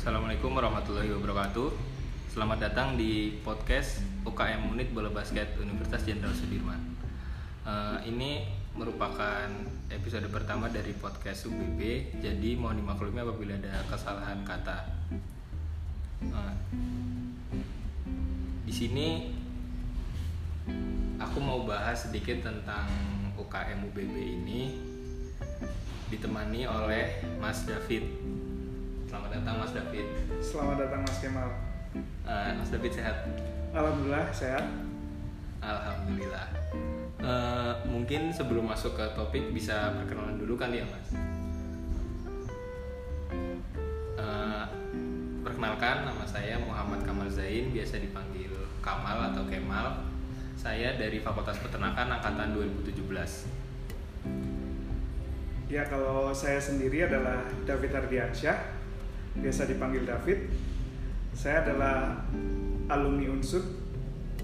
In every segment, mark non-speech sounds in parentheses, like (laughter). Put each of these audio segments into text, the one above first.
Assalamualaikum warahmatullahi wabarakatuh. Selamat datang di podcast UKM Unit Bola Basket Universitas Jenderal Sudirman. Eh, ini merupakan episode pertama dari podcast UBB, jadi mohon dimaklumi apabila ada kesalahan kata. Eh, di sini aku mau bahas sedikit tentang UKM UBB ini ditemani oleh Mas David. Selamat datang Mas David. Selamat datang Mas Kemal. Eh, Mas David sehat? Alhamdulillah sehat. Alhamdulillah. Eh, mungkin sebelum masuk ke topik bisa perkenalan dulu kan ya Mas? Eh, perkenalkan nama saya Muhammad Kamal Zain, biasa dipanggil Kamal atau Kemal. Saya dari Fakultas Peternakan angkatan 2017. Ya kalau saya sendiri adalah David Ardiansyah, biasa dipanggil David. Saya adalah alumni Unsur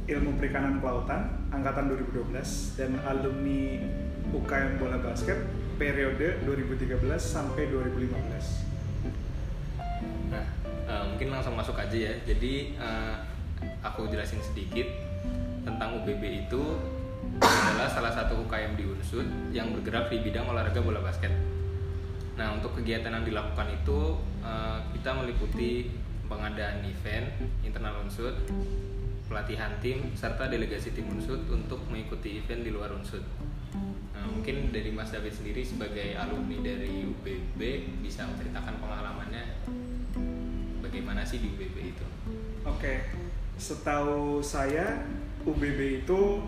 Ilmu Perikanan Kelautan angkatan 2012 dan alumni UKM Bola Basket periode 2013 sampai 2015. Nah, eh, mungkin langsung masuk aja ya. Jadi eh, aku jelasin sedikit tentang UBB itu adalah salah satu UKM di Unsud yang bergerak di bidang olahraga bola basket. Nah, untuk kegiatan yang dilakukan itu eh, kita meliputi pengadaan event internal Unsud, pelatihan tim serta delegasi tim Unsud untuk mengikuti event di luar Unsud. Nah, mungkin dari Mas David sendiri sebagai alumni dari UBB bisa menceritakan pengalamannya bagaimana sih di UBB itu? Oke, setahu saya UBB itu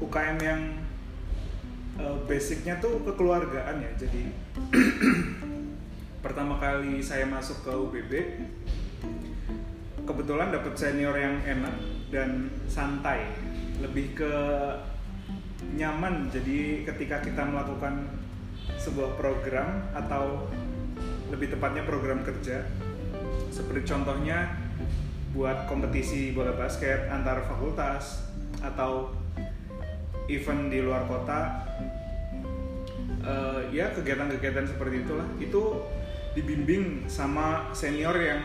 UKM yang eh, basicnya tuh kekeluargaan ya. Jadi (clears throat) pertama kali saya masuk ke UBB, kebetulan dapat senior yang enak dan santai, lebih ke nyaman. Jadi ketika kita melakukan sebuah program atau lebih tepatnya program kerja, seperti contohnya buat kompetisi bola basket antar fakultas atau event di luar kota Eh, ya kegiatan-kegiatan seperti itulah. Itu dibimbing sama senior yang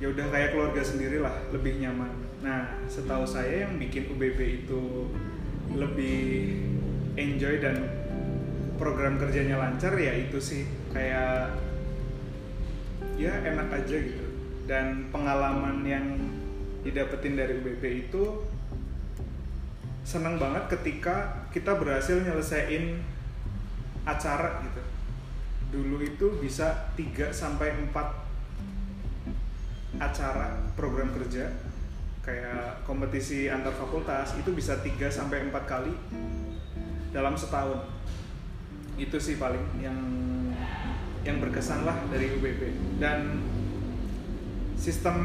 ya udah kayak keluarga sendiri lah lebih nyaman. Nah setahu saya yang bikin UBB itu lebih enjoy dan program kerjanya lancar ya itu sih. Kayak ya enak aja gitu. Dan pengalaman yang didapetin dari UBB itu senang banget ketika kita berhasil nyelesain acara gitu. Dulu itu bisa 3 sampai 4 acara program kerja kayak kompetisi antar fakultas itu bisa 3 sampai 4 kali dalam setahun. Itu sih paling yang yang berkesan lah dari UBB dan sistem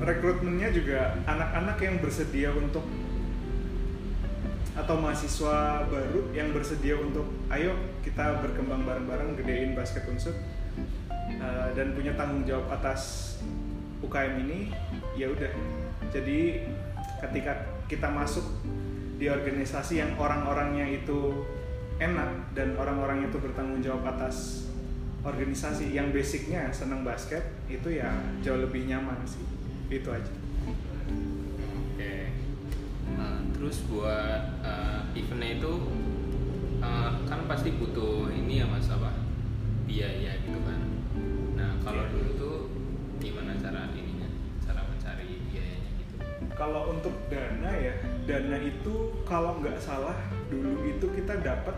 rekrutmennya juga anak-anak yang bersedia untuk atau mahasiswa baru yang bersedia untuk ayo kita berkembang bareng-bareng gedein basket unsur uh, dan punya tanggung jawab atas UKM ini ya udah. Jadi ketika kita masuk di organisasi yang orang-orangnya itu enak dan orang-orang itu bertanggung jawab atas organisasi yang basicnya senang basket itu ya jauh lebih nyaman sih. Itu aja. Oke. Nah, terus buat eh, eventnya itu eh, kan pasti butuh ini ya mas apa biaya gitu kan. Nah kalau Iya. dulu tuh gimana cara ininya, cara mencari biayanya gitu? kalau untuk dana ya dana itu kalau nggak salah dulu itu kita dapat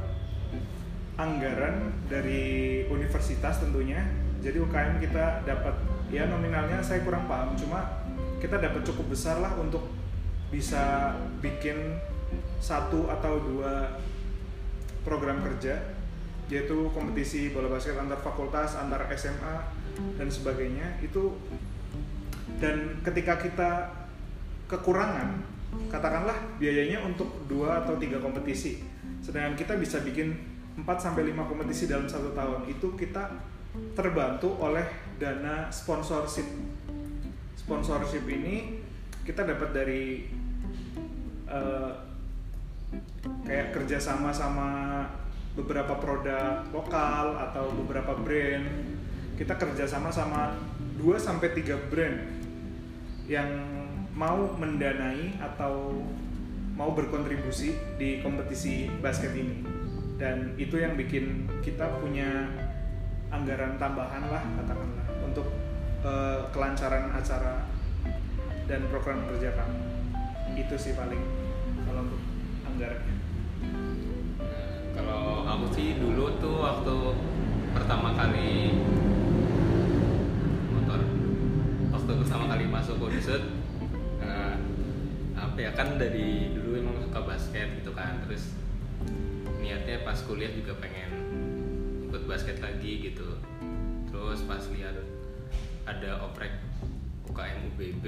anggaran dari universitas tentunya jadi UKM kita dapat ya nominalnya saya kurang paham cuma kita dapat cukup besar lah untuk bisa bikin satu atau dua program kerja yaitu kompetisi bola basket antar fakultas antar SMA dan sebagainya itu dan ketika kita kekurangan katakanlah biayanya untuk dua atau tiga kompetisi sedangkan kita bisa bikin 4 sampai 5 kompetisi dalam satu tahun itu kita terbantu oleh dana sponsorship. Sponsorship ini kita dapat dari eh, kayak kerjasama sama beberapa produk lokal atau beberapa brand. Kita kerjasama sama 2 sampai 3 brand yang mau mendanai atau mau berkontribusi di kompetisi basket ini. Dan itu yang bikin kita punya anggaran tambahan lah katakanlah untuk uh, kelancaran acara dan program kerja kami. Itu sih paling anggarannya kalau aku sih dulu tuh waktu pertama kali motor waktu pertama kali masuk unsur uh, apa ya kan dari dulu emang suka basket gitu kan terus niatnya pas kuliah juga pengen ikut basket lagi gitu. Terus pas lihat ada oprek UKM UBB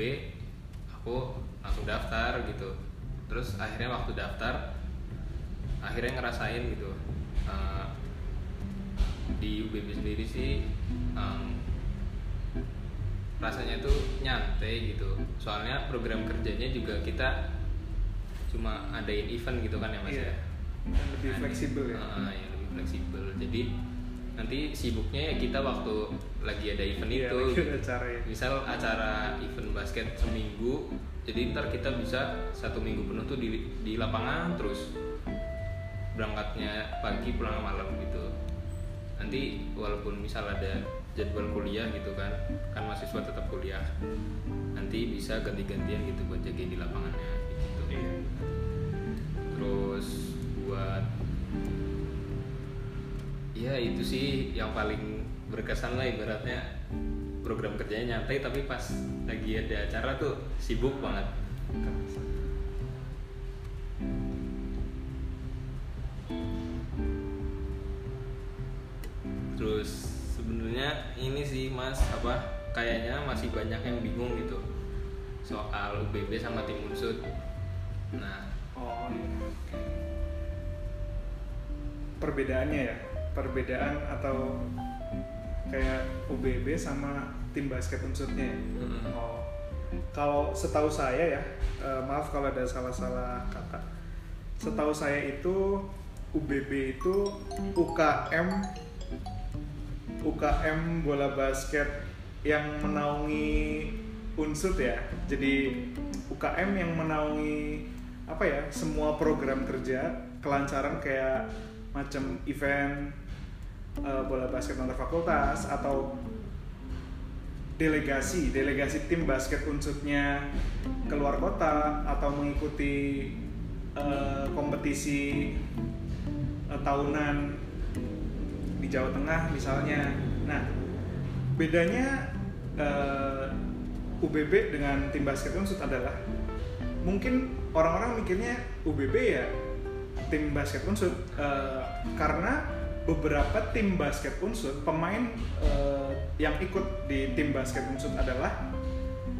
aku langsung daftar gitu terus akhirnya waktu daftar akhirnya ngerasain gitu uh, di UBB sendiri sih um, rasanya tuh nyantai gitu. Soalnya program kerjanya juga kita cuma adain event gitu kan ya mas Iya. ya? Lebih Nah, fleksibel ya? uh, ya lebih fleksibel. Jadi nanti sibuknya ya kita waktu lagi ada event Iya, itu ada acara ya. misal acara event basket seminggu jadi ntar kita bisa satu minggu penuh tuh di, di lapangan terus berangkatnya pagi pulang malam gitu. Nanti walaupun misal ada jadwal kuliah gitu kan kan mahasiswa tetap kuliah nanti bisa ganti-gantian gitu buat jagain di lapangannya gitu. Iya. terus buat ya itu sih yang paling berkesan lah ibaratnya program kerjanya nyantai tapi pas lagi ada acara tuh sibuk banget. Terus sebenarnya ini sih mas apa kayaknya masih banyak yang bingung gitu soal UBB sama tim unsut nah Oh iya. Perbedaannya ya, perbedaan atau kayak UBB sama tim basket unsutnya. ya? Mm-mm. Oh. Kalau setahu saya ya, eh, maaf kalau ada salah-salah kata. Setahu saya itu UBB itu UKM UKM bola basket yang menaungi unsut ya. Jadi UKM yang menaungi apa ya semua program kerja kelancaran kayak macam event eh, bola basket antar fakultas atau delegasi delegasi tim basket unsutnya keluar kota atau mengikuti eh, kompetisi eh, tahunan di Jawa Tengah misalnya. Nah bedanya eh, UBB dengan tim basket unsut adalah mungkin orang-orang mikirnya UBB ya tim basket unsut Eh, karena beberapa tim basket unsut pemain eh, yang ikut di tim basket unsut adalah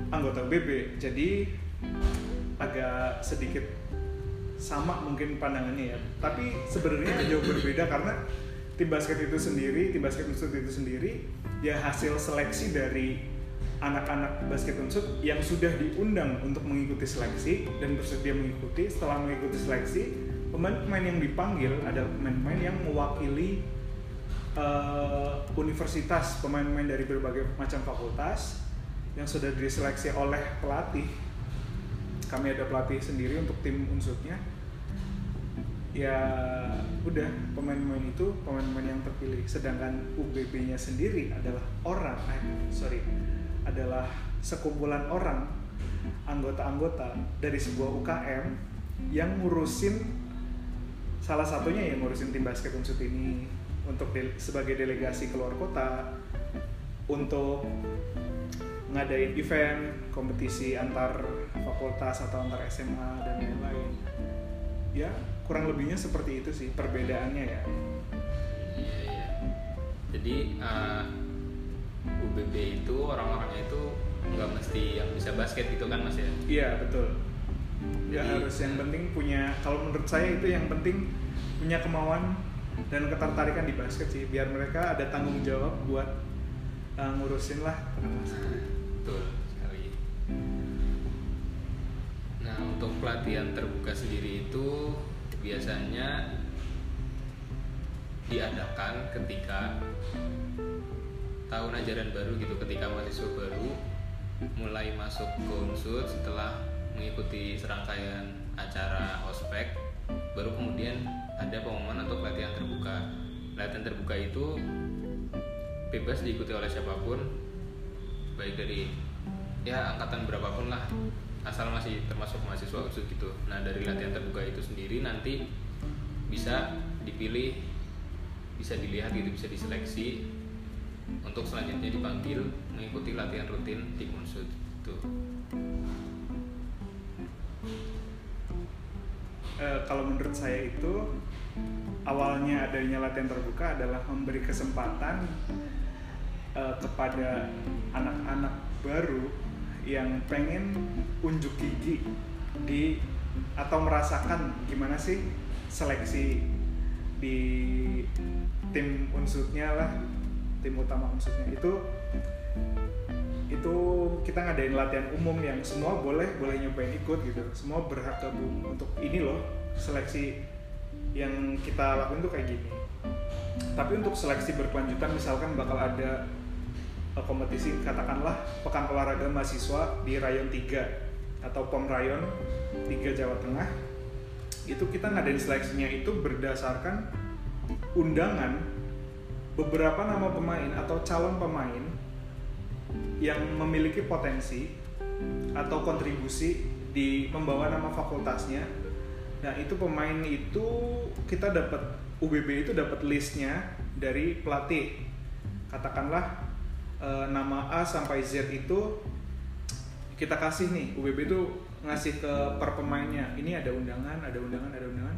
anggota UBB jadi agak sedikit sama mungkin pandangannya ya. Tapi sebenarnya jauh berbeda karena tim basket itu sendiri tim basket unsut itu sendiri ya hasil seleksi dari anak-anak basket unsut yang sudah diundang untuk mengikuti seleksi dan bersedia mengikuti. Setelah mengikuti seleksi pemain-pemain yang dipanggil adalah pemain-pemain yang mewakili eh, universitas pemain-pemain dari berbagai macam fakultas yang sudah diseleksi oleh pelatih. Kami ada pelatih sendiri untuk tim unsutnya. Ya udah pemain-pemain itu pemain-pemain yang terpilih. Sedangkan UBB-nya sendiri adalah orang eh, sorry adalah sekumpulan orang anggota-anggota dari sebuah UKM yang ngurusin salah satunya yang ngurusin tim basket unsut ini untuk de- sebagai delegasi keluar kota untuk ngadain event kompetisi antar fakultas atau antar SMA dan lain-lain ya kurang lebihnya seperti itu sih perbedaannya ya Iya iya. Jadi uh, UBB itu orang-orangnya itu nggak mesti yang bisa basket gitu kan mas ya? iya betul ya harus yang penting punya kalau menurut saya itu yang penting punya kemauan dan ketertarikan di basket sih biar mereka ada tanggung jawab buat uh, ngurusin lah Betul sekali. Nah untuk pelatihan terbuka sendiri itu biasanya diadakan ketika tahun ajaran baru gitu ketika mahasiswa baru mulai masuk ke unsur setelah mengikuti serangkaian acara ospek baru kemudian ada pengumuman untuk latihan terbuka. Latihan terbuka itu bebas diikuti oleh siapa pun baik dari ya angkatan berapapun lah asal masih termasuk mahasiswa unsur gitu. Nah dari latihan terbuka itu sendiri nanti bisa dipilih bisa dilihat gitu bisa diseleksi. Untuk selanjutnya dipanggil mengikuti latihan rutin tim unsur itu Eh, kalau menurut saya itu awalnya adanya latihan terbuka adalah memberi kesempatan eh, kepada anak-anak baru yang pengen unjuk gigi di atau merasakan gimana sih seleksi di tim unsutnya lah tim utama unsutnya itu itu kita ngadain latihan umum yang semua boleh boleh nyobain ikut gitu. Semua berhak gabung. Untuk ini loh seleksi yang kita lakuin tuh kayak gini. Tapi untuk seleksi berkelanjutan misalkan bakal ada uh, kompetisi katakanlah pekan olahraga mahasiswa di rayon 3 atau pom rayon 3 Jawa Tengah itu kita ngadain seleksinya itu berdasarkan undangan beberapa nama pemain atau calon pemain yang memiliki potensi atau kontribusi di membawa nama fakultasnya. Nah, itu pemain itu kita dapat UBB itu dapat listnya dari pelatih. Katakanlah e, nama A sampai Z itu kita kasih nih UBB itu ngasih ke per pemainnya. Ini ada undangan, ada undangan, ada undangan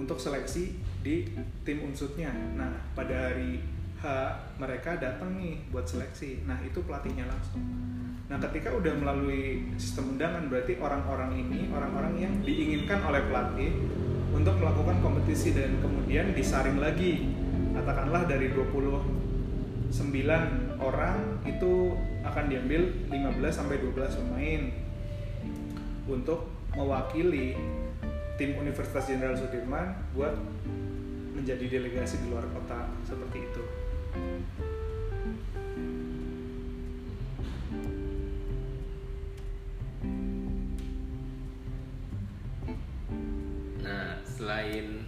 untuk seleksi di tim unsutnya. Nah, pada hari H mereka datang nih buat seleksi. Nah itu pelatihnya langsung. Nah ketika udah melalui sistem undangan berarti orang-orang ini orang-orang yang diinginkan oleh pelatih untuk melakukan kompetisi dan kemudian disaring lagi. Katakanlah dari 29 orang itu akan diambil 15 sampai 12 pemain untuk mewakili tim Universitas Jenderal Sudirman buat menjadi delegasi di luar kota seperti itu. Nah, selain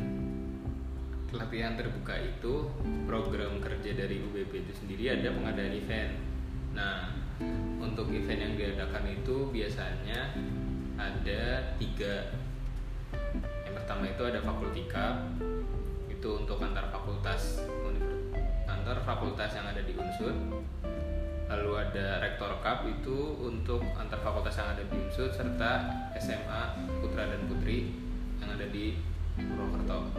pelatihan terbuka itu, program kerja dari UBP itu sendiri ada pengadaan event. Nah, untuk event yang diadakan itu biasanya ada tiga. Yang pertama itu ada fakultika, itu untuk antar fakultas antar fakultas yang ada di Unsur. Lalu ada Rektor Cup itu untuk antar fakultas yang ada di Unsur serta SMA Putra dan Putri yang ada di Purwokerto.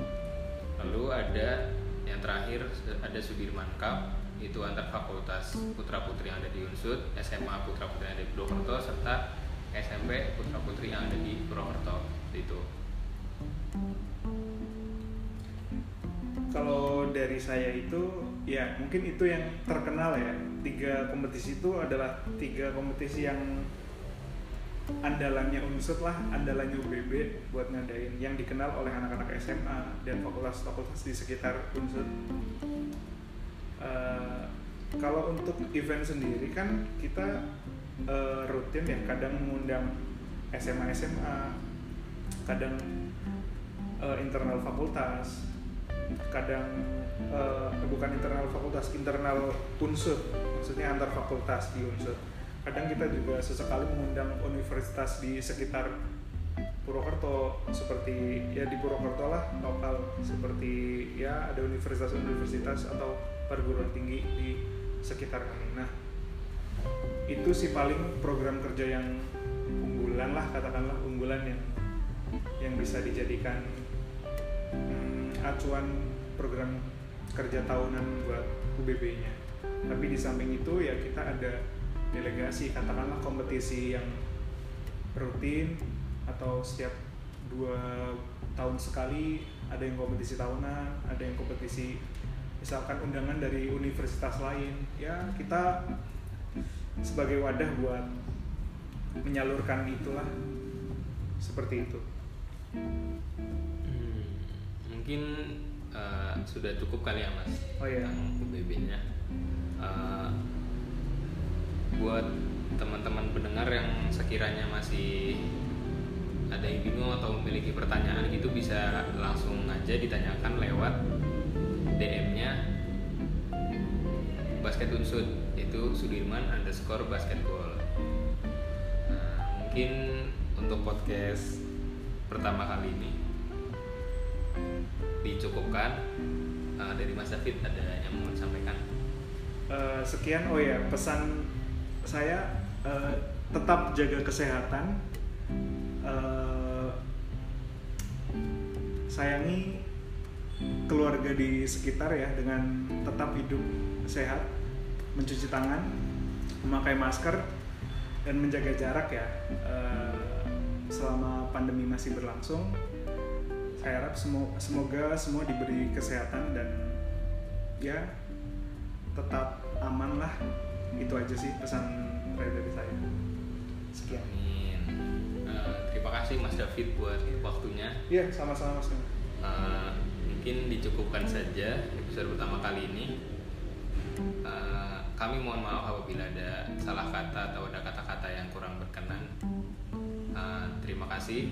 Lalu ada yang terakhir ada Sudirman Cup itu antar fakultas putra putri yang ada di Unsur, SMA putra putri yang ada di Purwokerto serta SMP putra putri yang ada di Purwokerto itu. Kalau dari saya itu ya mungkin itu yang terkenal ya. Tiga kompetisi itu adalah tiga kompetisi yang andalannya unsur lah andalannya UBB buat ngadain yang dikenal oleh anak-anak SMA dan fakultas-fakultas di sekitar unsur. Uh, kalau untuk event sendiri kan kita uh, rutin ya kadang mengundang SMA SMA kadang uh, internal fakultas kadang uh, bukan internal fakultas internal unsur. Maksudnya antar fakultas di unsur. Kadang kita juga sesekali mengundang universitas di sekitar Purwokerto seperti ya di Purwokerto lah lokal. Seperti ya ada universitas-universitas atau perguruan tinggi di sekitar kami. Nah itu sih paling program kerja yang unggulan lah katakanlah unggulan yang yang bisa dijadikan acuan program kerja tahunan buat UBB-nya. Tapi di samping itu ya kita ada delegasi katakanlah kompetisi yang rutin atau setiap dua tahun sekali ada yang kompetisi tahunan, ada yang kompetisi misalkan undangan dari universitas lain, ya kita sebagai wadah buat menyalurkan itulah seperti itu. Mungkin eh, sudah cukup kali ya mas Oh, iya. tentang UBB-nya. Eh, buat teman-teman pendengar yang sekiranya masih ada yang bingung atau memiliki pertanyaan gitu bisa langsung aja ditanyakan lewat DM-nya basket unsud itu Sudirman underscore basketball. Nah, mungkin untuk podcast pertama kali ini dicukupkan Eh, dari Mas David ada yang mau disampaikan? Eh, sekian. Oh ya pesan saya eh, tetap jaga kesehatan. Eh, sayangi keluarga di sekitar ya dengan tetap hidup sehat mencuci tangan memakai masker dan menjaga jarak ya. Eh, selama pandemi masih berlangsung saya harap semo- semoga semua diberi kesehatan dan ya tetap aman lah itu aja sih pesan terakhir dari saya sekian Amin. Eh, terima kasih Mas David buat waktunya. iya sama-sama mas Eh, mungkin dicukupkan saja episode pertama kali ini. Eh, kami mohon maaf apabila ada salah kata atau ada kata-kata yang kurang berkenan. Eh, terima kasih.